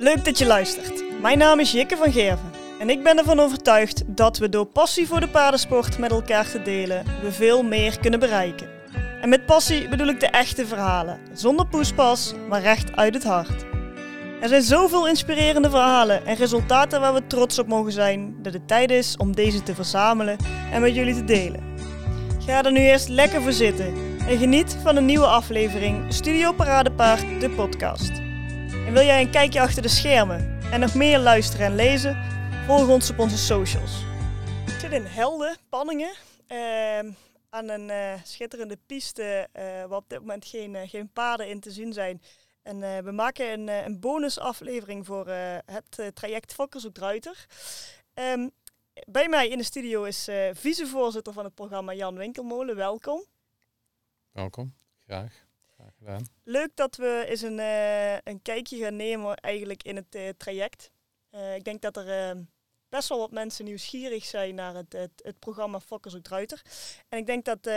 Leuk dat je luistert. Mijn naam is Jikke van Gerven en ik ben ervan overtuigd dat we door passie voor de paardensport met elkaar te delen, we veel meer kunnen bereiken. En met passie bedoel ik de echte verhalen, zonder poespas, maar recht uit het hart. Er zijn zoveel inspirerende verhalen en resultaten waar we trots op mogen zijn, dat het tijd is om deze te verzamelen en met jullie te delen. Ga er nu eerst lekker voor zitten en geniet van een nieuwe aflevering Studio Paradepaard, de podcast. En wil jij een kijkje achter de schermen en nog meer luisteren en lezen? Volg ons op onze socials. Ik zit in Helden, Panningen, eh, aan een eh, schitterende piste uh, waar op dit moment geen, eh, geen paarden in te zien zijn. En eh, we maken een, eh, een bonusaflevering voor eh, het traject Fokkers op Druiter. Ehm, bij mij in de studio is vicevoorzitter van het programma Jan Winkelmolen. Welkom. Welkom, graag. Gedaan. Leuk dat we eens een, een kijkje gaan nemen eigenlijk in het traject. ik denk dat er best wel wat mensen nieuwsgierig zijn naar het, het, het programma Fokkers op Druiter. En ik denk dat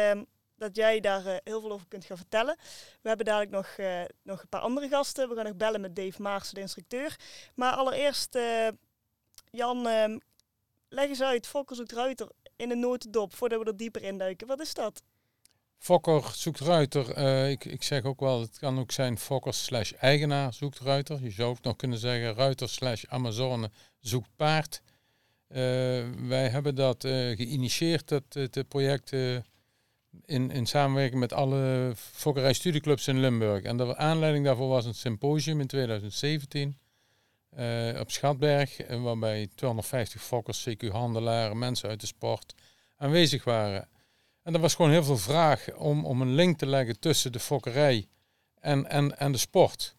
dat jij daar heel veel over kunt gaan vertellen. We hebben dadelijk nog, nog een paar andere gasten. We gaan nog bellen met Dave Maarsen, de instructeur. Maar allereerst, Jan, leg eens uit, Fokker zoekt ruiter in een notendop, voordat we er dieper in duiken. Wat is dat? Fokker zoekt ruiter. ik, ik zeg ook wel, het kan ook zijn Fokker slash eigenaar zoekt ruiter. Je zou ook nog kunnen zeggen ruiter slash Amazone zoekt paard. wij hebben dat geïnitieerd, dat, het project in, in samenwerking met alle fokkerijstudieclubs in Limburg. En de aanleiding daarvoor was een symposium in 2017 uh, eh, op Schatberg, eh, waarbij 250 fokkers, CQ-handelaren, mensen uit de sport aanwezig waren. En er was gewoon heel veel vraag om, om een link te leggen tussen de fokkerij en, en, en de sport.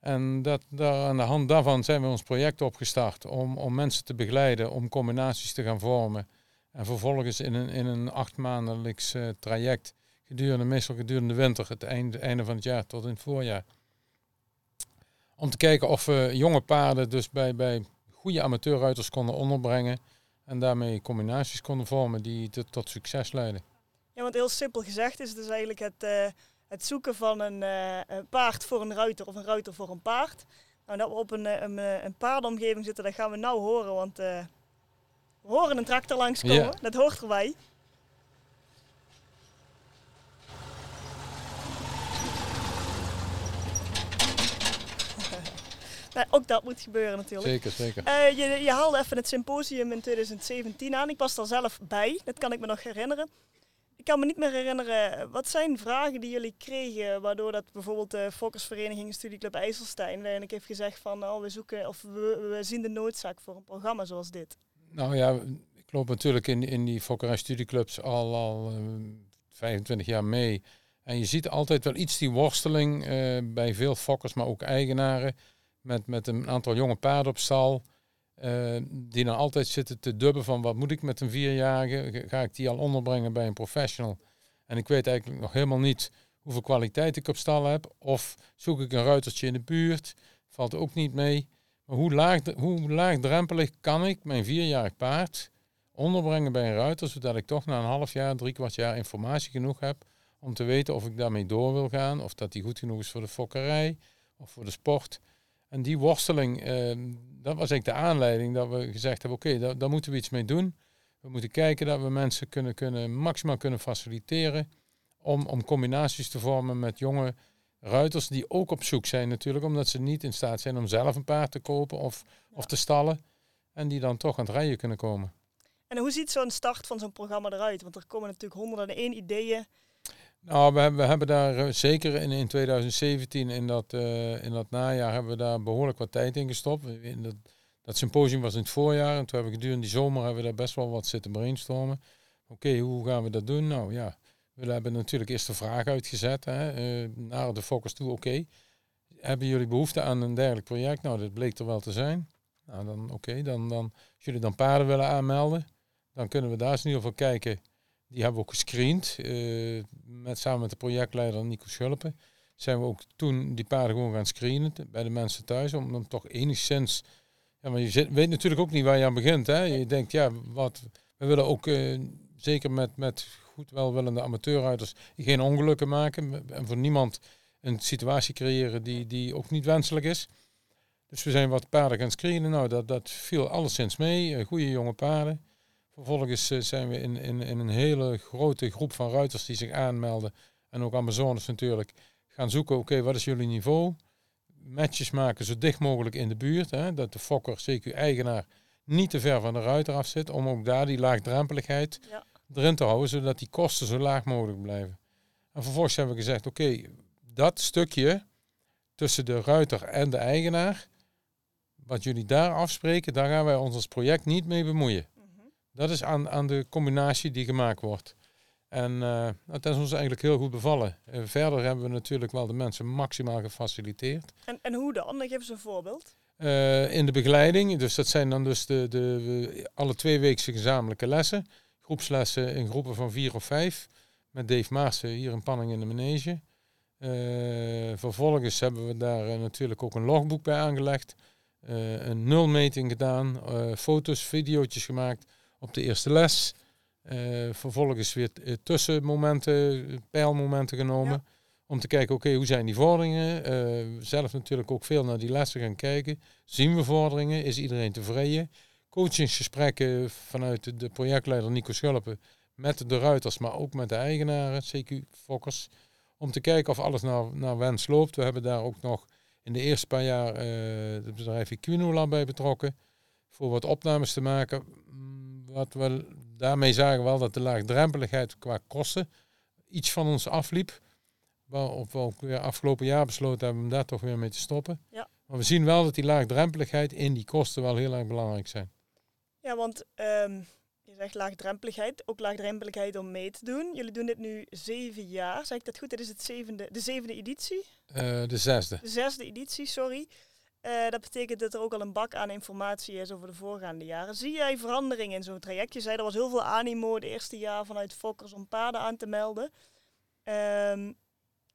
En dat, daar, aan de hand daarvan zijn we ons project opgestart om, om mensen te begeleiden, om combinaties te gaan vormen. En vervolgens in een, in een acht maandelijks uh, traject, gedurende, meestal gedurende de winter, het einde, einde van het jaar tot in het voorjaar. Om te kijken of we jonge paarden dus bij, bij goede amateurruiters konden onderbrengen. En daarmee combinaties konden vormen die tot, tot succes leiden. Ja, want heel simpel gezegd is het dus eigenlijk het, uh, het zoeken van een, uh, een, paard voor een ruiter of een ruiter voor een paard. Nou, dat we op een, een, een paardenomgeving zitten, dat gaan we nou horen, want we horen een tractor langskomen, ja. dat hoort erbij. Nou, ook dat moet gebeuren natuurlijk. Zeker, zeker. Uh, je, je, haalde even het symposium in 2017 aan. Ik was er zelf bij, dat kan ik me nog herinneren. Ik kan me niet meer herinneren, wat zijn vragen die jullie kregen, waardoor dat bijvoorbeeld de Fokkersvereniging Studieclub IJsselstein uiteindelijk heeft gezegd van, oh, we zoeken of we, we zien de noodzaak voor een programma zoals dit. Nou ja, ik loop natuurlijk in, in die fokkerij studieclubs al, al uh, eh, 25 jaar mee. En je ziet altijd wel iets die worsteling uh, bij veel fokkers, maar ook eigenaren. Met, met een aantal jonge paarden op stal. Uh, die dan altijd zitten te dubben van wat moet ik met een vierjarige? Ga ik die al onderbrengen bij een professional? En ik weet eigenlijk nog helemaal niet hoeveel kwaliteit ik op stal heb. Of zoek ik een ruitertje in de buurt? Valt ook niet mee hoe, laag, hoe laagdrempelig kan ik mijn vierjarig paard onderbrengen bij een ruiter, zodat ik toch na een half jaar, drie kwart jaar informatie genoeg heb om te weten of ik daarmee door wil gaan, of dat die goed genoeg is voor de fokkerij of voor de sport. En die worsteling, eh, dat was eigenlijk de aanleiding dat we gezegd hebben, oké, daar, daar, moeten we iets mee doen. We moeten kijken dat we mensen kunnen, kunnen maximaal kunnen faciliteren om, om combinaties te vormen met jonge ruiters die ook op zoek zijn natuurlijk, omdat ze niet in staat zijn om zelf een paard te kopen of, of te stallen. En die dan toch aan het rijden kunnen komen. En hoe ziet zo'n start van zo'n programma eruit? Want er komen natuurlijk honderden en één ideeën. Nou, we hebben, daar eh, zeker in, in 2017, in dat, uh, in dat najaar, hebben we daar behoorlijk wat tijd in gestopt. In dat, dat symposium was in het voorjaar en toen hebben we gedurende die zomer hebben we daar best wel wat zitten brainstormen. Oké, hoe gaan we dat doen? Nou ja, we hebben natuurlijk eerst de vraag uitgezet hè, eh, naar de focus toe. Oké, hebben jullie behoefte aan een dergelijk project? Nou, dat bleek er wel te zijn. Nou, dan oké, dan, dan, als jullie dan paarden willen aanmelden, dan kunnen we daar eens in ieder geval kijken. Die hebben we ook gescreend, uh, met, samen met de projectleider Nico Schulpen. Zijn we ook toen die paarden gewoon gaan screenen bij de mensen thuis, om dan toch enigszins... Ja, maar je weet natuurlijk ook niet waar je aan begint. Hè? Je denkt, ja, wat, we willen ook uh, zeker met, met goed welwillende amateurruiters geen ongelukken maken en voor niemand een situatie creëren die, die ook niet wenselijk is. Dus we zijn wat paarden gaan screenen. Nou, dat, dat viel alleszins mee. Uh, goede jonge paarden. Vervolgens uh, zijn we in, in, in een hele grote groep van ruiters die zich aanmelden. En ook Amazones natuurlijk. Gaan zoeken, oké, wat is jullie niveau? Matches maken zo dicht mogelijk in de buurt. Hè, dat de fokker, CQ-eigenaar, niet te ver van de ruiter af zit. Om ook daar die laagdrempeligheid ja. erin te houden. Zodat die kosten zo laag mogelijk blijven. En vervolgens hebben we gezegd, oké, dat stukje tussen de ruiter en de eigenaar, wat jullie daar afspreken, daar gaan wij ons als project niet mee bemoeien. Dat is aan, aan de combinatie die gemaakt wordt. En uh, dat is ons eigenlijk heel goed bevallen. Uh, verder hebben we natuurlijk wel de mensen maximaal gefaciliteerd. En, en hoe dan? Geef eens een voorbeeld. Uh, in de begeleiding, dus dat zijn dan dus de, de, alle twee weekse gezamenlijke lessen. Groepslessen in groepen van vier of vijf. Met Dave Maassen hier in Panning in de Manege. Uh, vervolgens hebben we daar natuurlijk ook een logboek bij aangelegd. Een nulmeting gedaan, foto's, video's gemaakt op de eerste les. vervolgens weer tussenmomenten, pijlmomenten genomen. Om te kijken, oké, hoe zijn die vorderingen? zelf natuurlijk ook veel naar die lessen gaan kijken. Zien we vorderingen? Is iedereen tevreden? Coachingsgesprekken vanuit de projectleider Nico Schulpen met de ruiters, maar ook met de eigenaren, CQ-fokkers om te kijken of alles naar, naar wens loopt. We hebben daar ook nog in de eerste paar jaar uh, het bedrijf Equinolab bij betrokken. Voor wat opnames te maken. Wat we daarmee zagen wel dat de laagdrempeligheid qua kosten iets van ons afliep. Waarop we ook weer afgelopen jaar besloten hebben om daar toch weer mee te stoppen. Ja. Maar we zien wel dat die laagdrempeligheid in die kosten wel heel erg belangrijk zijn. Ja, want um, je zegt laagdrempeligheid, ook laagdrempeligheid om mee te doen. Jullie doen dit nu zeven jaar, zeg ik dat goed? Dit is het zevende, de zevende editie? Uh, de zesde. De zesde editie, sorry. Uh, dat betekent dat er ook al een bak aan informatie is over de voorgaande jaren. Zie jij verandering in zo'n traject? Je zei er was heel veel animo het eerste jaar vanuit Fokkers om paarden aan te melden. Uh,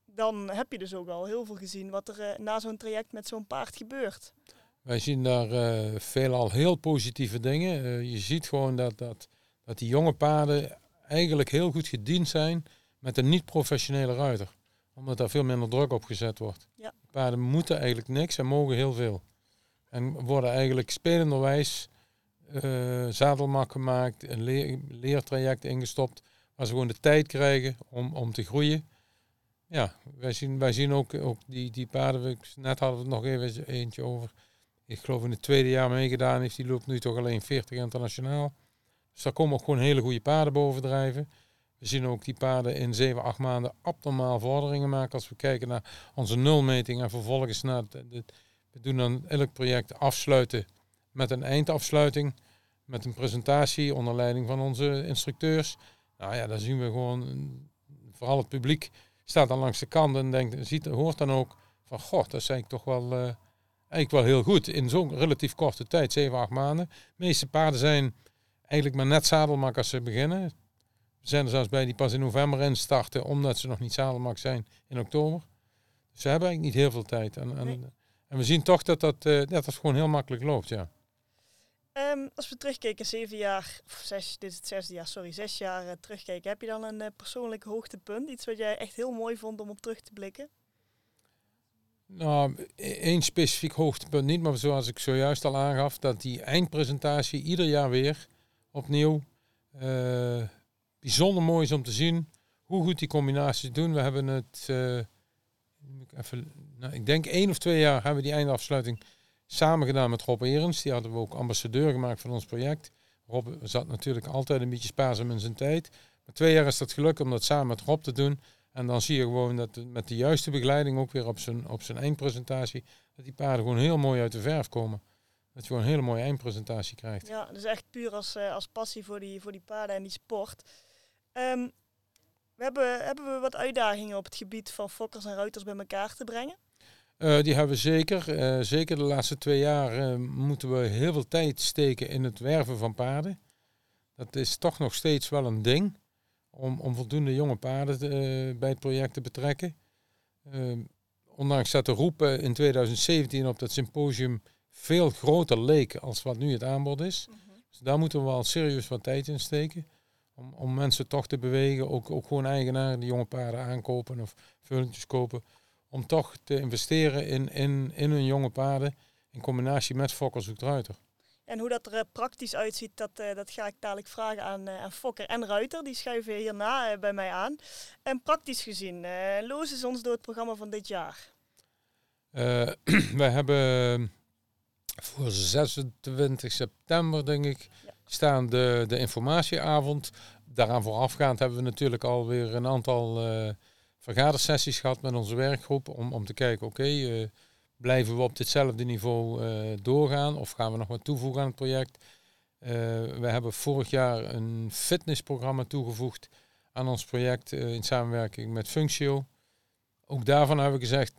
dan heb je dus ook al heel veel gezien wat er uh, na zo'n traject met zo'n paard gebeurt. Wij zien daar uh, veelal heel positieve dingen. Je ziet gewoon dat, dat, dat die jonge paarden eigenlijk heel goed gediend zijn met een niet-professionele ruiter. Omdat daar veel minder druk op gezet wordt. Ja. Paarden moeten eigenlijk niks en mogen heel veel. En worden eigenlijk spelenderwijs uh, zadelmak gemaakt, een leer, leertraject ingestopt, waar ze gewoon de tijd krijgen om, om te groeien. Ja, wij zien, wij zien ook, ook die, die paarden, net hadden we het nog even eentje over, ik geloof in het tweede jaar meegedaan heeft. Die loopt nu toch alleen 40 internationaal. Dus daar komen ook gewoon hele goede paarden bovendrijven. We zien ook die paarden in 7, 8 maanden abnormaal vorderingen maken. Als we kijken naar onze nulmeting en vervolgens naar de, we doen dan elk project afsluiten met een eindafsluiting. Met een presentatie onder leiding van onze instructeurs. Nou ja, dan zien we gewoon, vooral het publiek staat dan langs de kant en denkt, ziet, hoort dan ook van, god, dat eigenlijk toch wel... Uh, eigenlijk wel heel goed. In zo'n relatief korte tijd, 7, 8 maanden. De meeste paarden zijn eigenlijk maar net zadelmak als ze beginnen. Zijn er zelfs bij die pas in november in starten, omdat ze nog niet zadelmak zijn in oktober. Dus ze hebben eigenlijk niet heel veel tijd. En, en, en we zien toch dat dat, uh, dat dat gewoon heel makkelijk loopt, ja. Um, als we terugkijken, zeven jaar, of zes, dit is het zesde jaar, sorry, zes jaar uh, terugkijken, heb je dan een uh, persoonlijk hoogtepunt? Iets wat jij echt heel mooi vond om op terug te blikken? Nou, e-, één specifiek hoogtepunt niet, maar zoals ik zojuist al aangaf, dat die eindpresentatie ieder jaar weer opnieuw uh, bijzonder mooi is om te zien hoe goed die combinaties doen. We hebben het, uh, even, nou, ik denk één of twee jaar hebben we die eindafsluiting samen gedaan met Rob Erens. Die hadden we ook ambassadeur gemaakt van ons project. Rob zat natuurlijk altijd een beetje spaarzaam in zijn tijd. Maar twee jaar is dat gelukt om dat samen met Rob te doen. En dan zie je gewoon dat met de juiste begeleiding ook weer op zijn, op zijn eindpresentatie, dat die paarden gewoon heel mooi uit de verf komen. Dat je gewoon een hele mooie eindpresentatie krijgt. Ja, dus echt puur als, uh, als passie voor die, voor die paarden en die sport. Um, we hebben, hebben we wat uitdagingen op het gebied van fokkers en ruiters bij elkaar te brengen? Uh, die hebben we zeker. Uh, zeker de laatste twee jaar moeten we heel veel tijd steken in het werven van paarden. Dat is toch nog steeds wel een ding om, om voldoende jonge paarden te, bij het project te betrekken. Uh, ondanks dat de roep in 2017 op dat symposium veel groter leek als wat nu het aanbod is. Mhm. Dus daar moeten we wel serieus wat tijd in steken. Om, om mensen toch te bewegen, ook, ook gewoon eigenaren die jonge paarden aankopen of vullentjes kopen. Om toch te investeren in, in, in hun jonge paarden. in combinatie met Fokker zoekt Ruiter. En hoe dat er praktisch uitziet, dat, dat ga ik dadelijk vragen aan, aan Fokker en Ruiter. Die schuiven hierna bij mij aan. En praktisch gezien, lozen ze ons door het programma van dit jaar? we hebben voor 26 september, denk ik, staan de, de informatieavond. Daaraan voorafgaand hebben we natuurlijk alweer een aantal uh, vergadersessies gehad met onze werkgroep. Om, om te kijken, oké, eh, blijven we op ditzelfde niveau uh, doorgaan of gaan we nog wat toevoegen aan het project? we hebben vorig jaar een fitnessprogramma toegevoegd aan ons project in samenwerking met Functio. Ook daarvan hebben we gezegd,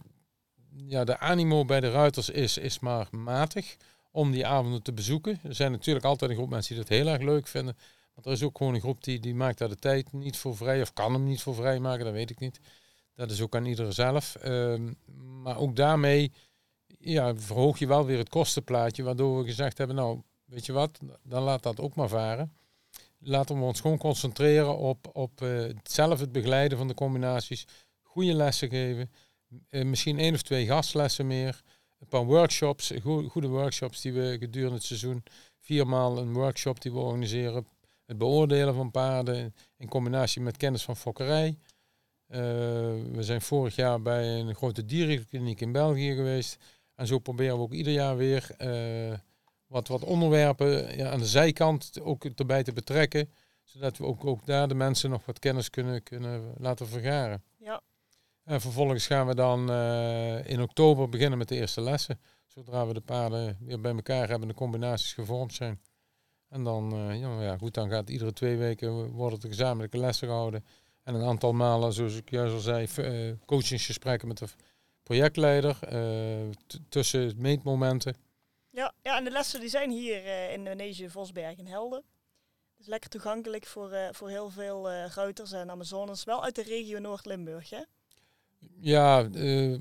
ja, de animo bij de ruiters is, is maar matig om die avonden te bezoeken. Er zijn natuurlijk altijd een groep mensen die dat heel erg leuk vinden. Maar er is ook gewoon een groep die, die maakt daar de tijd niet voor vrij of kan hem niet voor vrij maken, dat weet ik niet. Dat is ook aan iedereen zelf. Ehm, maar ook daarmee ja, verhoog je wel weer het kostenplaatje, waardoor we gezegd hebben, nou, weet je wat, dan laat dat ook maar varen. Laten we ons gewoon concentreren op, op uh, zelf het begeleiden van de combinaties, goede lessen geven, misschien één of twee gastlessen meer een paar workshops, goede workshops die we gedurende het seizoen, viermaal een workshop die we organiseren. Het beoordelen van paarden in combinatie met kennis van fokkerij. Uh, we zijn vorig jaar bij een grote dierenkliniek in België geweest. En zo proberen we ook ieder jaar weer uh, wat, wat onderwerpen aan de zijkant ook erbij te betrekken. Zodat we ook, ook daar de mensen nog wat kennis kunnen, kunnen laten vergaren. En vervolgens gaan we dan uh, in oktober beginnen met de eerste lessen. Zodra we de paarden weer bij elkaar hebben, de combinaties gevormd zijn. En dan, uh, ja, ja, goed, dan gaat iedere twee weken worden er gezamenlijke lessen gehouden. En een aantal malen, zoals ik juist al zei, uh, coachingsgesprekken met de projectleider. tussen meetmomenten. Ja, ja, en de lessen die zijn hier in Indonesië, Vosberg en Helden. Dus lekker toegankelijk voor, voor heel veel ruiters en Amazones. Wel uit de regio Noord-Limburg? Ja, uh,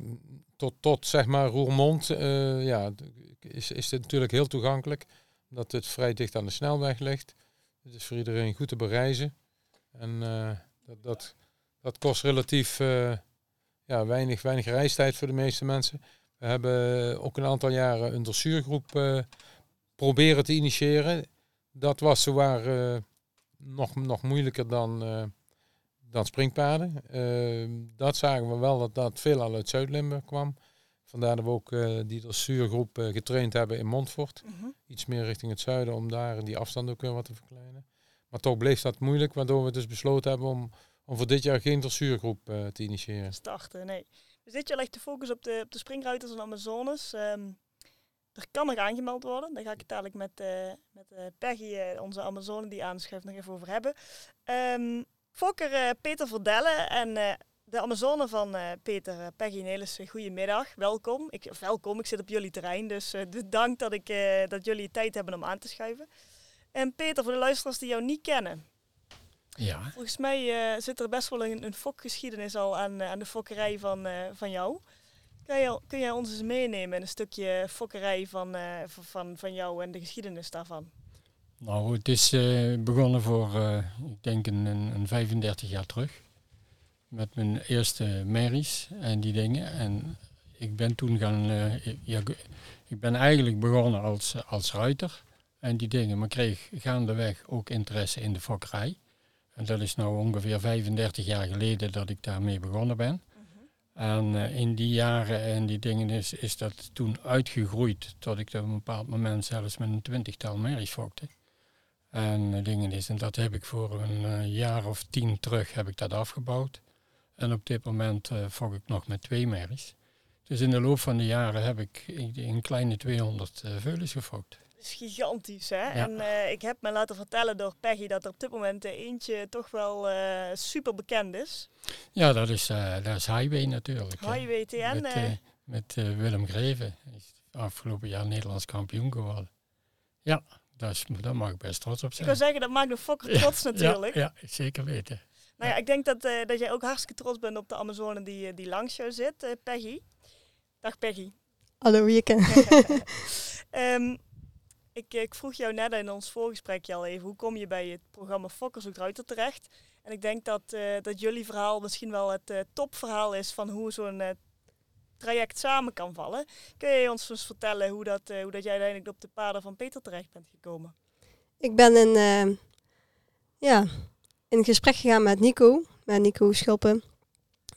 tot, tot zeg maar Roermond uh, ja, is, is het natuurlijk heel toegankelijk. Omdat het vrij dicht aan de snelweg ligt. Het is voor iedereen goed te bereizen. En uh, dat, dat, dat kost relatief ja, weinig, weinig reistijd voor de meeste mensen. We hebben ook een aantal jaren een dressuurgroep proberen te initiëren. Dat was zowaar nog, nog moeilijker dan dan springpaarden. Ehm, dat zagen we wel dat dat veelal uit Zuid-Limburg kwam. Vandaar dat we ook uh, die dressuurgroep uh, getraind hebben in Montfort. Mhm. Iets meer richting het zuiden om daar die afstand ook weer wat te verkleinen. Maar toch bleef dat moeilijk, waardoor we dus besloten hebben om, om voor dit jaar geen dressuurgroep uh, te initiëren. Starten, nee. Dus dit jaar ligt de focus op de, op de springruiters en Amazones. Um, er kan nog aangemeld worden. Daar ga ik het dadelijk met, met Peggy, onze Amazone die aanschuift, nog even over hebben. Um, Fokker uh, Peter Verdellen en uh, de Amazone van uh, Peter, Peggy Nelissen, goedemiddag, welkom. Ik, welkom, ik zit op jullie terrein, dus dank dat, ik, dat jullie tijd hebben om aan te schuiven. En Peter, voor de luisteraars die jou niet kennen. Ja. Volgens mij zit er best wel een, een fokgeschiedenis al aan, aan de fokkerij van, van jou. Kun jij, kun jij ons eens meenemen in een stukje fokkerij van, van, van jou en de geschiedenis daarvan? Nou, het is uh, begonnen voor, uh, ik denk, een, een, 35 jaar terug. Met mijn eerste merries en die dingen. En ik ben toen gaan, uh, ja, ik ben eigenlijk begonnen als, als ruiter en die dingen. Maar kreeg gaandeweg ook interesse in de fokkerij. En dat is nou ongeveer 35 jaar geleden dat ik daarmee begonnen ben. Mhm. En in die jaren en die dingen is, is dat toen uitgegroeid tot ik op een bepaald moment zelfs met een twintigtal merries fokte en eh, dingen is. En dat heb ik voor een uh, jaar of tien terug heb ik dat afgebouwd. En op dit moment uh, fok ik nog met twee merries. Dus in de loop van de jaren heb ik een kleine 200 uh, veulens gefokt. Dat is gigantisch, hè? En ik heb me laten vertellen door Peggy dat er op dit moment eentje toch wel super bekend is. Ja, dat is, dat is Highway natuurlijk. Highway TN. Met, met Willem Greven. Hij is afgelopen jaar Nederlands kampioen geworden. Ja, dat is, daar mag ik best trots op zijn. Ik wil zeggen, dat maakt de fokker trots natuurlijk. Ja, ja, zeker weten. Nou ja, ik denk dat, uh, dat jij ook hartstikke trots bent op de Amazone die, eh, die langs jou zit, uh, Peggy. Dag Peggy. Hallo Jeke. um, ik, ik, vroeg jou net in ons voorgesprekje al even, hoe kom je bij het programma Fokker zoekt Ruiter terecht? En ik denk dat, uh, dat jullie verhaal misschien wel het topverhaal is van hoe zo'n traject samen kan vallen. Kun je ons eens vertellen hoe dat, hoe dat jij uiteindelijk op de paden van Peter terecht bent gekomen? Ik ben in, ja, in gesprek gegaan met Nico, met Nico Schulpen.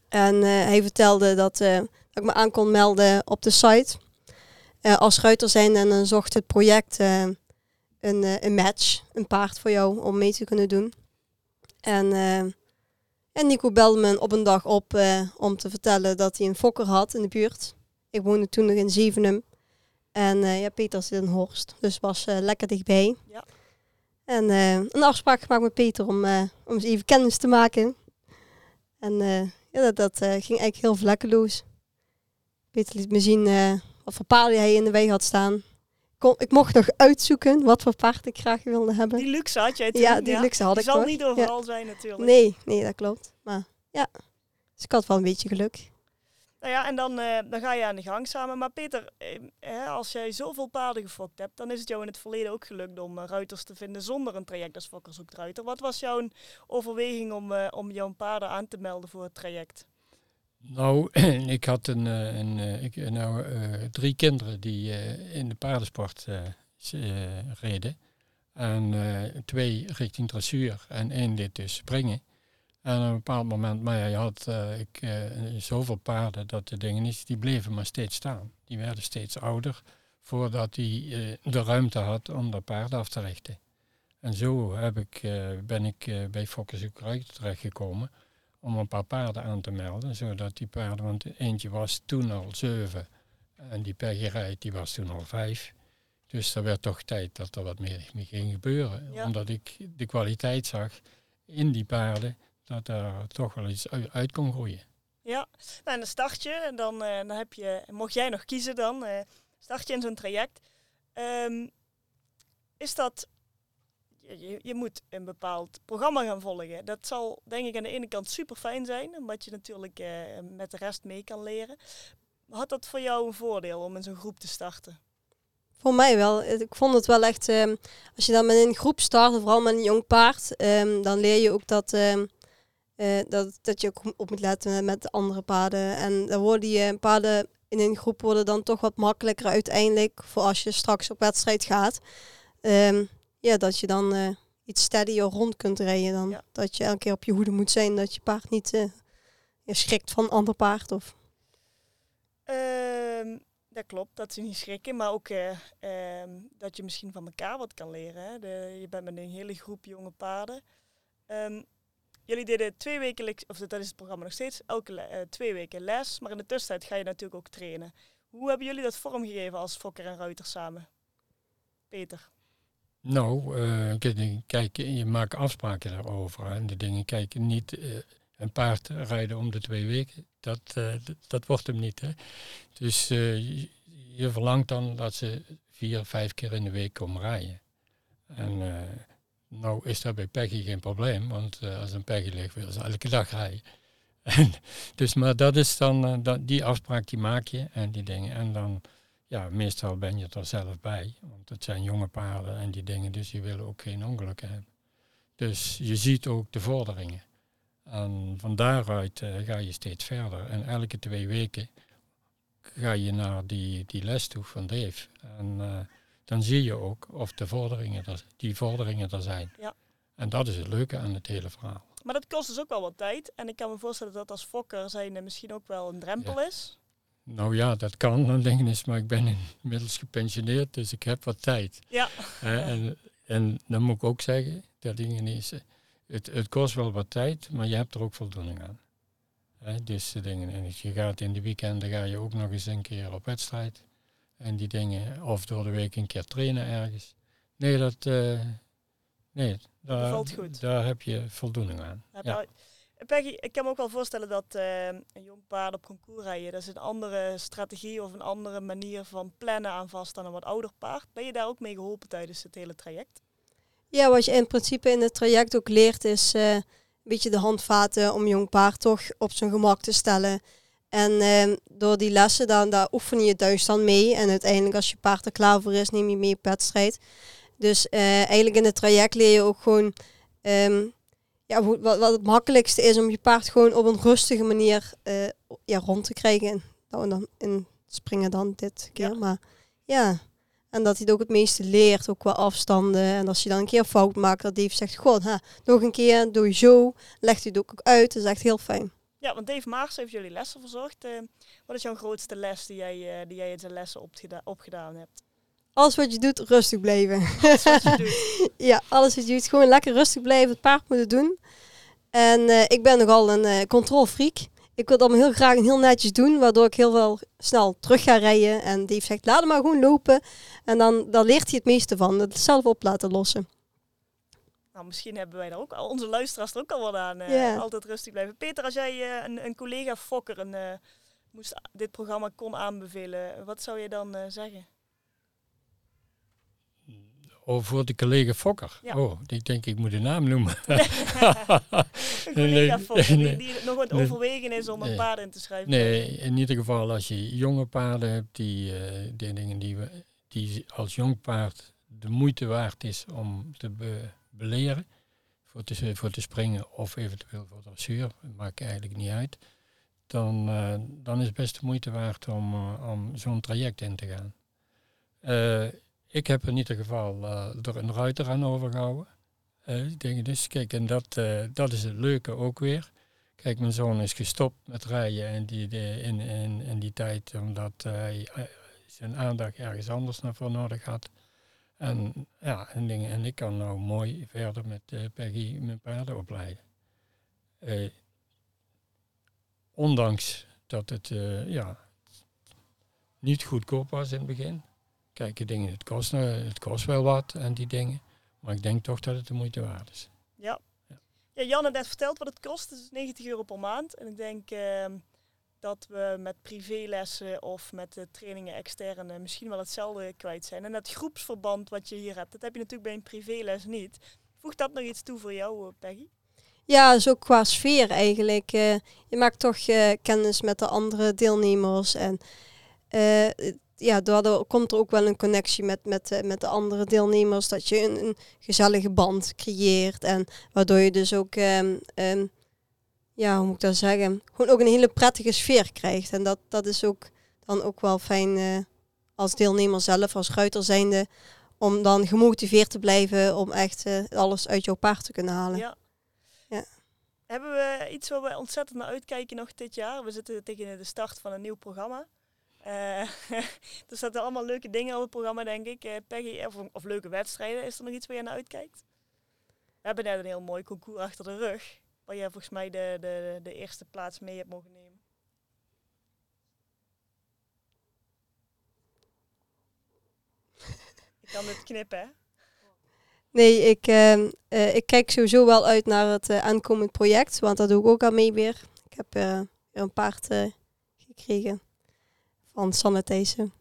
En hij vertelde dat, dat ik me aan kon melden op de site als ruiter zijn en dan zocht het project een, een match, een paard voor jou om mee te kunnen doen. En, en Nico belde me op een dag op om te vertellen dat hij een fokker had in de buurt. Ik woonde toen nog in Zevenum. En ja, Peter zit in Horst, dus was lekker dichtbij. Ja. En een afspraak gemaakt met Peter om, om eens even kennis te maken. En ja, dat, dat ging eigenlijk heel vlekkeloos. Peter liet me zien wat voor paarden hij in de weg had staan. Kon, ik mocht nog uitzoeken wat voor paard ik graag wilde hebben. Die luxe had jij toen? Ja, die luxe had ik zal niet overal zijn natuurlijk. Nee, nee, dat klopt. Maar ja, dus ik had wel een beetje geluk. Nou ja, en dan, uh, dan ga je aan de gang samen. Maar Peter, eh, als jij zoveel paarden gefokt hebt, dan is het jou in het verleden ook gelukt om uh, ruiters te vinden zonder een traject als Fokker zoekt ruiter. Wat was jouw overweging om, uh, om jouw paarden aan te melden voor het traject? Nou, ik had een, eh, een, eh, ik, nou, drie kinderen die in de paardensport reden. En twee richting dressuur en één dit dus springen. En op een bepaald moment, maar ja, je had ik, zoveel paarden dat de dingen is, die bleven maar steeds staan. Die werden steeds ouder voordat hij de ruimte had om de paarden af te richten. En zo heb ik, ben ik bij Fokkers terechtgekomen om een paar paarden aan te melden, zodat die paarden, want eentje was toen al zeven en die Peggy die was toen al vijf. Dus er werd toch tijd dat er wat meer ging gebeuren. Omdat ik de kwaliteit zag in die paarden, dat er toch wel iets uit, kon groeien. Ja, nou, en dan start je en dan, uh, dan heb je, mocht jij nog kiezen dan, uh, start je in zo'n traject. Um, is dat je, je moet een bepaald programma gaan volgen. Dat zal denk ik aan de ene kant super fijn zijn, omdat je natuurlijk eh, met de rest mee kan leren. Had dat voor jou een voordeel om in zo'n groep te starten? Voor mij wel. Ik vond het wel echt, um, als je dan met een groep start, vooral met een jong paard, um, dan leer je ook dat, um, uh, dat, dat je ook op moet letten met andere paarden. En dan worden die paarden in een groep worden dan toch wat makkelijker uiteindelijk voor als je straks op wedstrijd gaat ja, dat je dan uh, iets steadier rond kunt rijden. Dan dat je elke keer op je hoede moet zijn dat je paard niet uh, schrikt van een ander paard. Of... Uh, dat klopt, dat ze niet schrikken, maar ook uh, dat je misschien van elkaar wat kan leren. Hè. De, je bent met een hele groep jonge paarden. Um, jullie deden twee weken, of dat is het programma nog steeds, elke twee weken les, maar in de tussentijd ga je natuurlijk ook trainen. Hoe hebben jullie dat vormgegeven als Fokker en Ruiter samen? Peter? Nou, uh, kijk, je maakt afspraken daarover. En de dingen, kijk, niet uh, een paard rijden om de twee weken. Dat, uh, dat wordt hem niet. Hè. Dus je, verlangt dan dat ze vier, vijf keer in de week komen rijden. En nou is dat bij Peggy geen probleem, want als een Peggy ligt, wil ze elke dag rijden. dus, maar dat is dan, dat, die afspraak die maak je en die dingen. En dan ja, meestal ben je er zelf bij. Want het zijn jonge paarden en die dingen, dus die willen ook geen ongelukken hebben. Dus je ziet ook de vorderingen. En van daaruit uh, ga je steeds verder. En elke twee weken ga je naar die, die les toe van Dave. En uh, dan zie je ook of de vorderingen er, die vorderingen er zijn. Ja. En dat is het leuke aan het hele verhaal. Maar dat kost dus ook wel wat tijd. En ik kan me voorstellen dat als fokker zijn misschien ook wel een drempel is. Nou ja, dat kan dan denk ik maar ik ben inmiddels gepensioneerd, dus ik heb wat tijd. Ja. en, en dan moet ik ook zeggen, dat dingen is, het, het kost wel wat tijd, maar je hebt er ook voldoening aan. dus de dingen, en je gaat in de weekenden ga je ook nog eens een keer op wedstrijd. En die dingen, of door de week een keer trainen ergens. Nee, dat, uh, nee, daar, daar heb je voldoening aan. Ja. Peggy, ik kan me ook wel voorstellen dat uh, een jong paard op concours rijden, dat is een andere strategie of een andere manier van plannen aan vast dan een wat ouder paard. Ben je daar ook mee geholpen tijdens het hele traject? Ja, wat je in principe in het traject ook leert is uh, een beetje de handvaten om jong paard toch op zijn gemak te stellen. En uh, door die lessen, dan, daar oefen je thuis dan mee. En uiteindelijk als je paard er klaar voor is, neem je mee op wedstrijd. Dus eigenlijk in het traject leer je ook gewoon... Um, ja, wat, wat het makkelijkste is om je paard gewoon op een rustige manier uh, ja, rond te krijgen. dat we dan in springen dan dit keer. Ja. Maar ja, en dat hij het ook het meeste leert, ook qua afstanden. En als je dan een keer fout maakt, dat Dave zegt, god, ha, nog een keer, doe je zo. Legt hij het ook uit, dat is echt heel fijn. Ja, want Dave Maars heeft jullie lessen verzorgd. Eh, wat is jouw grootste les die jij, eh, die jij in zijn lessen opgeda- opgedaan hebt? Alles wat je doet, rustig blijven. Alles wat je doet. ja, alles wat je doet, gewoon lekker rustig blijven, het paard moeten doen. En eh, ik ben nogal een eh controlfreak. Ik wil het allemaal heel graag en heel netjes doen, waardoor ik heel wel snel terug ga rijden. En Dave zegt, laat hem maar gewoon lopen. En dan, dan leert hij het meeste van, het zelf op laten lossen. Nou, misschien hebben wij daar ook al, onze luisteraars er ook al wat aan. eh. Altijd rustig blijven. Peter, als jij een, een collega fokker een, moest, dit programma kon aanbevelen, wat zou je dan zeggen? Oh, voor de collega Fokker. Ja. Oh, ik denk ik moet de naam noemen. collega fokker die, die nog wat overwegen is om een paard in te schrijven. Nee, in ieder geval als je jonge paarden hebt, die, eh, die dingen die, we, die als jong paard de moeite waard is om te be- beleren, voor te, voor te springen of eventueel voor dressuur, maakt eigenlijk niet uit, dan, eh, dan is het best de moeite waard om, eh, om zo'n traject in te gaan. Ik heb in ieder geval eh, er een ruiter aan overgehouden. Eh, denk dus, kijk, en dat, eh, dat is het leuke ook weer. Kijk, mijn zoon is gestopt met rijden en die, in, in, in die tijd omdat hij zijn aandacht ergens anders naar voor nodig had. En ja, en, dingen, en ik kan nou mooi verder met Peggy mijn paarden opleiden. Ondanks dat het ja, niet goedkoop was in het begin. Kijk, die dingen, het, kost, eh, het kost wel wat en die dingen. Maar ik denk toch dat het de moeite waard is. Ja. ja, Jan had net verteld wat het kost. Het is 90 euro per maand. En ik denk ehm, dat we met privélessen of met de trainingen extern eh, misschien wel hetzelfde kwijt zijn. En dat groepsverband wat je hier hebt, dat heb je natuurlijk bij een privéles niet. Voegt dat nog iets toe voor jou, eh, Peggy? Ja, dus ook qua sfeer eigenlijk. eh, je maakt toch eh, kennis met de andere deelnemers. En eh, het- ja, daardoor komt er ook wel een connectie met, met, eh, met de andere deelnemers. Dat je een, een gezellige band creëert. En waardoor je dus ook, ehm, ehm, ja, hoe moet ik dat zeggen? Gewoon ook een hele prettige sfeer krijgt. En dat, dat is ook dan ook wel fijn eh, als deelnemer zelf, als ruiter zijnde. Om dan gemotiveerd te blijven om echt eh, alles uit jouw paard te kunnen halen. Ja. Ja. Hebben we iets waar we ontzettend naar uitkijken nog dit jaar? We zitten tegen de start van een nieuw programma. Eh, er zaten allemaal leuke dingen op het programma, denk ik. Eh, Peggy, of, of leuke wedstrijden. Is er nog iets waar je naar uitkijkt? We hebben net een heel mooi concours achter de rug. Waar jij volgens mij de, de, de eerste plaats mee hebt mogen nemen. Ik kan dit knippen, hè? Nee, ik, ehm, eh, ik kijk sowieso wel uit naar het aankomend project, want dat doe ik ook aan mee weer. Ik heb een paard gekregen van Sanne Thijssen.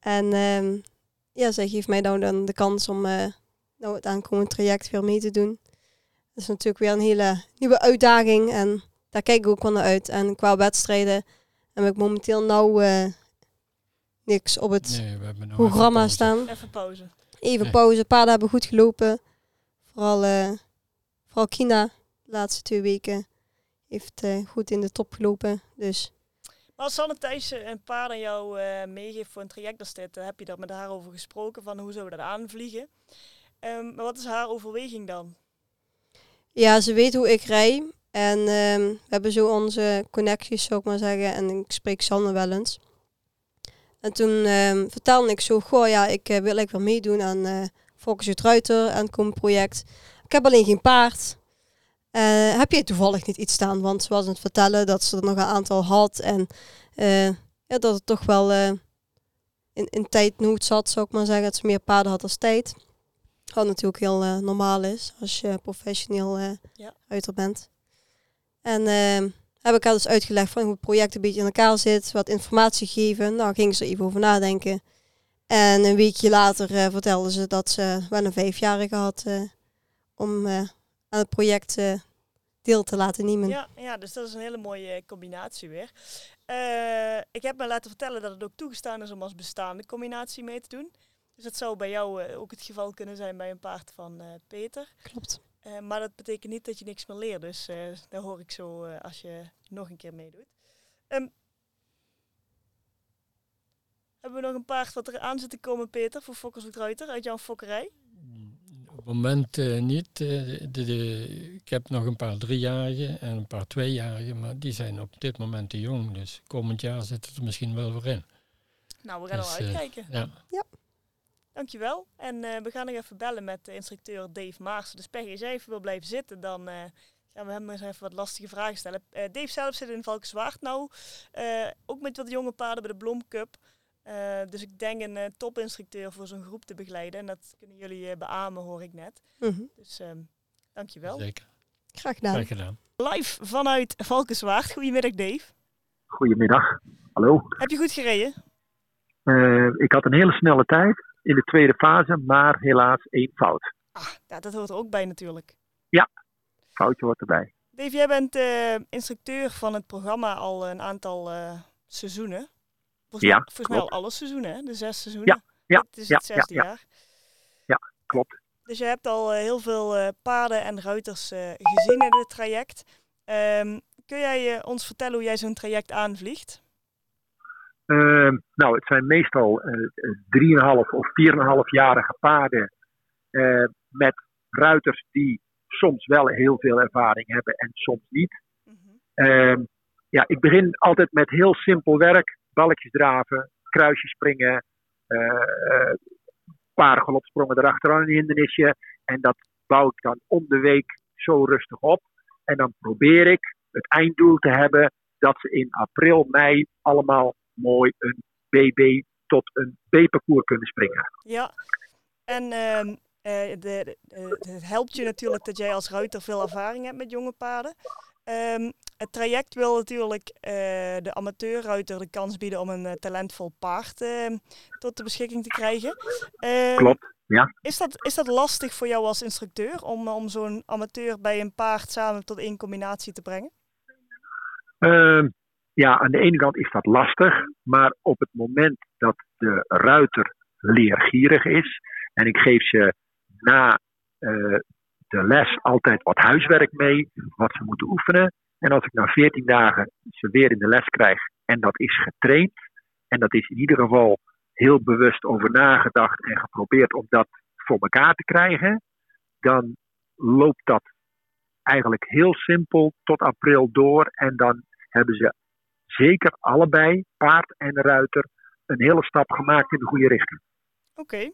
En ehm, ja, zij geeft mij nou dan de kans om eh, nou het aankomend traject weer mee te doen. Dat is natuurlijk weer een hele nieuwe uitdaging en daar kijk ik ook wel naar uit. En qua wedstrijden heb ik momenteel nou eh, niks op het Nee, we hebben nou even programma staan. Even pauze. Even Nee. pauze. Paarden hebben goed gelopen. Vooral, eh, vooral Kina, de laatste twee weken, heeft eh, goed in de top gelopen. Dus Als Sanne Thijs een paar aan jou eh, meegeeft voor een traject als dit, dan heb je daar met haar over gesproken van hoe zullen we dat aanvliegen. Ehm, maar wat is haar overweging dan? ja, ze weet hoe ik rij. En ehm, we hebben zo onze connecties, zou ik maar zeggen. En ik spreek Sanne wel eens. En toen ehm, vertelde ik zo, goh ja, ik eh, wil eigenlijk wel meedoen aan eh Focus het Ruiter en kom project. Ik heb alleen geen paard. Eh, heb je toevallig niet iets staan? Want ze was aan het vertellen dat ze er nog een aantal had. En eh, ja, dat het toch wel eh, in, in tijdnood zat, zou ik maar zeggen. Dat ze meer paarden had als tijd. Wat natuurlijk heel normaal is als je professioneel Ja. bent. En heb ik haar dus uitgelegd van hoe het project een beetje in elkaar zit. Wat informatie geven. Nou, ging ze er even over nadenken. En een weekje later vertelde ze dat ze wel een vijfjarige had om aan het project eh, deel te laten nemen. Ja, ja, dus dat is een hele mooie combinatie weer. Eh, ik heb me laten vertellen dat het ook toegestaan is om als bestaande combinatie mee te doen. Dus dat zou bij jou eh, ook het geval kunnen zijn bij een paard van Peter. Klopt. Maar dat betekent niet dat je niks meer leert. Dus dat hoor ik zo als je nog een keer meedoet. Ehm, Hebben we nog een paard wat er aan zit te komen, Peter, voor Fokkers Ruiter uit jouw fokkerij? Op het moment uh, niet. Uh, de, de, ik heb nog een paar driejarigen en een paar tweejarigen, maar die zijn op dit moment te jong. Dus komend jaar zit het er misschien wel voor in. Nou, we gaan dus, al uitkijken. Uh, ja. ja. Dankjewel. En we gaan nog even bellen met de instructeur Dave Maars. Dus Peggy, als jij even wil blijven zitten, dan gaan we hem eens even wat lastige vragen stellen. Dave zelf zit in Valkenswaard nou, ook met wat jonge paarden bij de Blom Cup. Uh, dus ik denk een uh, topinstructeur voor zo'n groep te begeleiden. En dat kunnen jullie uh, beamen, hoor ik net. Mm -hmm. Dus um, dankjewel. Zeker. Graag gedaan. Graag gedaan. Live vanuit Valkenswaard. Goedemiddag, Dave. Goedemiddag. Hallo. Heb je goed gereden? ik had een hele snelle tijd in de tweede fase, maar helaas één fout. Ah, ja, dat hoort er ook bij natuurlijk. Ja, foutje hoort erbij. Dave, jij bent instructeur van het programma al een aantal seizoenen. Volgens ja, volgens mij al alle seizoenen, hè? de zes seizoenen. Ja, ja, het is het zesde ja, jaar. Ja, klopt. Dus je hebt al uh, heel veel uh, paarden en ruiters uh, gezien in dit traject. Um, kun jij ons vertellen hoe jij zo'n traject aanvliegt? Ehm, nou, het zijn meestal 3,5 of 4,5-jarige paarden met ruiters die soms wel heel veel ervaring hebben en soms niet. Mm -hmm. ja, ik begin altijd met heel simpel werk balletjes draven, kruisjes springen, uh, paar galopsprongen erachteraan een hindernisje. En dat bouw ik dan om de week zo rustig op. En dan probeer ik het einddoel te hebben dat ze in april, mei allemaal mooi een BB tot een B-parcours kunnen springen. Ja, en de, de, het helpt je natuurlijk dat jij als ruiter veel ervaring hebt met jonge paarden. Um, het traject wil natuurlijk uh, de amateurruiter de kans bieden om een uh, talentvol paard uh, tot de beschikking te krijgen. Ehm, Klopt, ja. Is dat, is dat lastig voor jou als instructeur om, om zo'n amateur bij een paard samen tot één combinatie te brengen? Ehm, ja, aan de ene kant is dat lastig, maar op het moment dat de ruiter leergierig is en ik geef ze na de les altijd wat huiswerk mee, wat ze moeten oefenen. En als ik na 14 dagen ze weer in de les krijg en dat is getraind, en dat is in ieder geval heel bewust over nagedacht en geprobeerd om dat voor elkaar te krijgen, dan loopt dat eigenlijk heel simpel tot april door. En dan hebben ze zeker allebei, paard en ruiter, een hele stap gemaakt in de goede richting. Oké.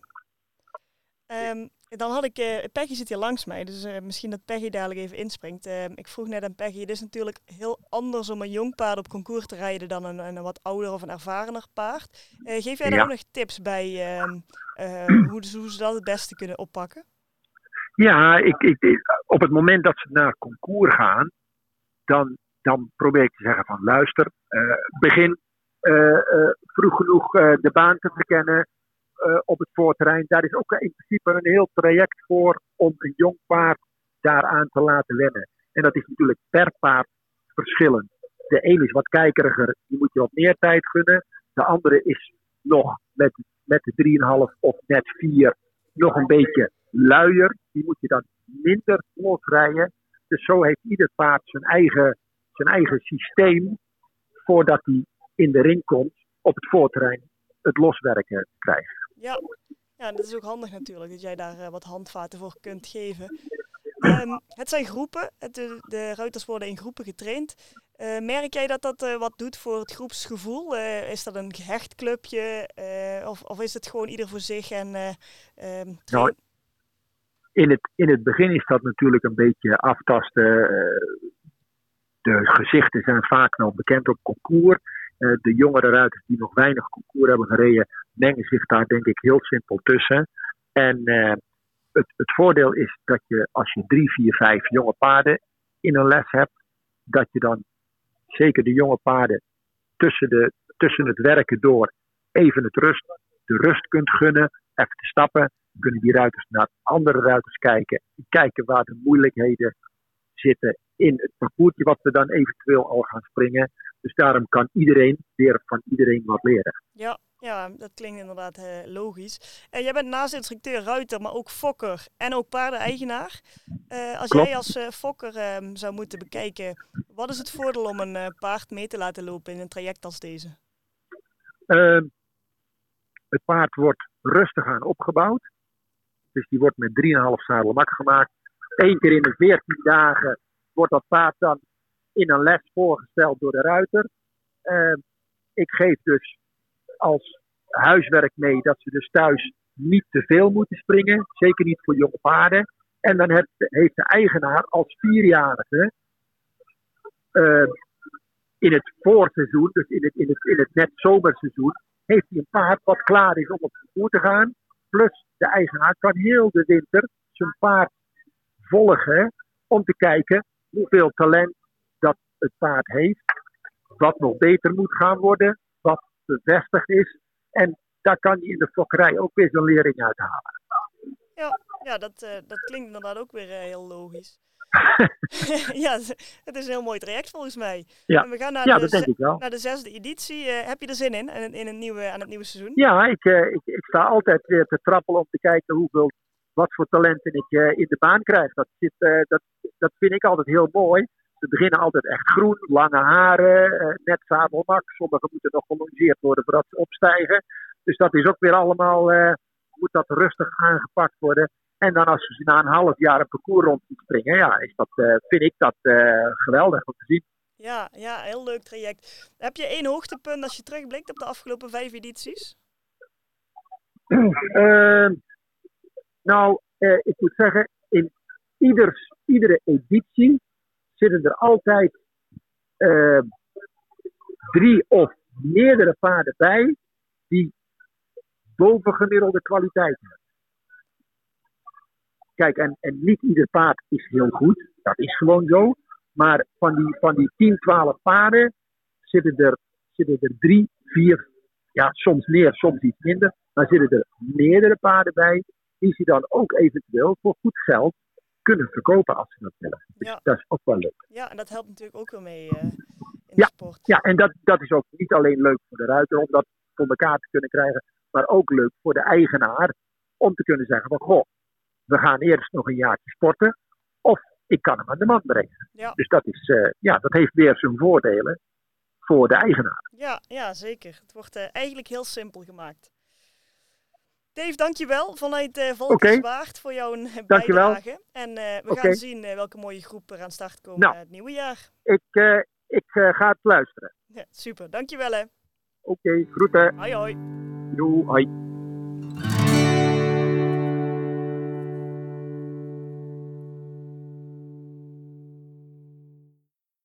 Um, dan had ik, uh, Peggy zit hier langs mij, dus uh, misschien dat Peggy dadelijk even inspringt. Uh, ik vroeg net aan Peggy, het is natuurlijk heel anders om een jong paard op concours te rijden dan een, een wat ouder of een ervarener paard. geef jij daar ja. ook nog tips bij ehm, hoe, hoe, ze dat het beste kunnen oppakken? Ja, ik, ik, op het moment dat ze naar concours gaan, dan, dan probeer ik te zeggen van luister, begin vroeg genoeg de baan te verkennen. Uh, op het voorterrein. Daar is ook in principe een heel traject voor om een jong paard daaraan te laten wennen. En dat is natuurlijk per paard verschillend. De een is wat kijkeriger, die moet je wat meer tijd gunnen. De andere is nog met, met de 3,5 of net 4 nog een beetje luier. Die moet je dan minder losrijden. Dus zo heeft ieder paard zijn eigen, zijn eigen systeem voordat hij in de ring komt op het voorterrein het loswerken krijgt. Ja. ja, dat is ook handig natuurlijk, dat jij daar uh, wat handvaten voor kunt geven. Um, het zijn groepen, het, de, de, ruiters worden in groepen getraind. Uh, merk jij dat dat uh, wat doet voor het groepsgevoel? is dat een gehecht clubje of, of is het gewoon ieder voor zich? En, um, nou, in, het, in het begin is dat natuurlijk een beetje aftasten. de gezichten zijn vaak nog bekend op concours. De jongere ruiters die nog weinig concours hebben gereden, mengen zich daar denk ik heel simpel tussen. En uh, het, het voordeel is dat je als je drie, vier, vijf jonge paarden in een les hebt, dat je dan zeker de jonge paarden tussen, de, tussen het werken door even het rust, de rust kunt gunnen, even te stappen. Kunnen die ruiters naar andere ruiters kijken, kijken waar de moeilijkheden zitten in het parcoursje wat we dan eventueel al gaan springen. Dus daarom kan iedereen weer van iedereen wat leren. Ja, ja, dat klinkt inderdaad uh, logisch. En jij bent naast instructeur ruiter, maar ook fokker en ook paardeneigenaar. Uh, als Klopt. jij als uh, fokker ehm, zou moeten bekijken, wat is het voordeel om een paard mee te laten lopen in een traject als deze? Ehm, Het paard wordt rustig aan opgebouwd. Dus die wordt met 3,5 zadelmak gemaakt. Eén keer in de 14 dagen wordt dat paard dan in een les voorgesteld door de ruiter. Uh, ik geef dus als huiswerk mee dat ze dus thuis niet te veel moeten springen. Zeker niet voor jonge paarden. En dan heeft, heeft de eigenaar als vierjarige uh, in het voorseizoen, dus in het, in het, net zomerseizoen, heeft hij een paard wat klaar is om op voer te gaan. Plus de eigenaar kan heel de winter zijn paard volgen om te kijken hoeveel talent dat het paard heeft. Wat nog beter moet gaan worden, wat bevestigd is. En daar kan hij in de fokkerij ook weer zijn lering uithalen. Ja, ja dat, uh, dat klinkt inderdaad ook weer uh, heel logisch. ja, het is een heel mooi traject volgens mij. Ja, en we gaan naar, ja de, dat denk ik wel. naar de zesde editie. Uh, heb je er zin in, in, in een nieuwe, aan het nieuwe seizoen? Ja, ik, ik, ik, sta altijd weer te trappelen om te kijken hoeveel, wat voor talenten ik in de baan krijg. Dat, zit, dat, dat vind ik altijd heel mooi. Ze beginnen altijd echt groen, lange haren, net zadelmak. Sommigen moeten nog gelongeerd worden voordat ze opstijgen. Dus dat is ook weer allemaal, moet dat rustig aangepakt worden. En dan als ze na een half jaar een parcours rond springen, ja, is dat, uh, vind ik dat uh, geweldig om te zien. Ja, ja, heel leuk traject. Heb je één hoogtepunt als je terugblikt op de afgelopen vijf edities? Nou, ik moet zeggen, in ieders, iedere editie zitten er altijd drie of meerdere paarden bij die bovengemiddelde kwaliteit hebben. Kijk, en, en niet ieder paard is heel goed. Dat is gewoon zo. Maar van die, van die 10, 12 paarden zitten er, zitten er drie, vier, ja, soms meer, soms iets minder. Maar zitten er meerdere paarden bij die ze dan ook eventueel voor goed geld kunnen verkopen als ze dat willen. Dus Ja. dat is ook wel leuk. Ja, en dat helpt natuurlijk ook weer mee eh, in Ja, de sport. Ja, en dat, dat is ook niet alleen leuk voor de ruiter om dat voor elkaar te kunnen krijgen, maar ook leuk voor de eigenaar om te kunnen zeggen van goh, we gaan eerst nog een jaartje sporten of ik kan hem aan de man brengen. Ja. Dus dat, is, eh, ja, dat heeft weer zijn voordelen voor de eigenaar. Ja, ja zeker. Het wordt eh, eigenlijk heel simpel gemaakt. Dave, dankjewel vanuit uh, Valkenswaard voor jouw eh, Dankjewel. bijdrage. En eh, we gaan zien eh, welke mooie groep er aan start komen Nou. eh, het nieuwe jaar. Ik, eh, ik eh, ga het luisteren. Ja, super, dankjewel hè. Oké, groeten. Hoi hoi. Doei, hoi.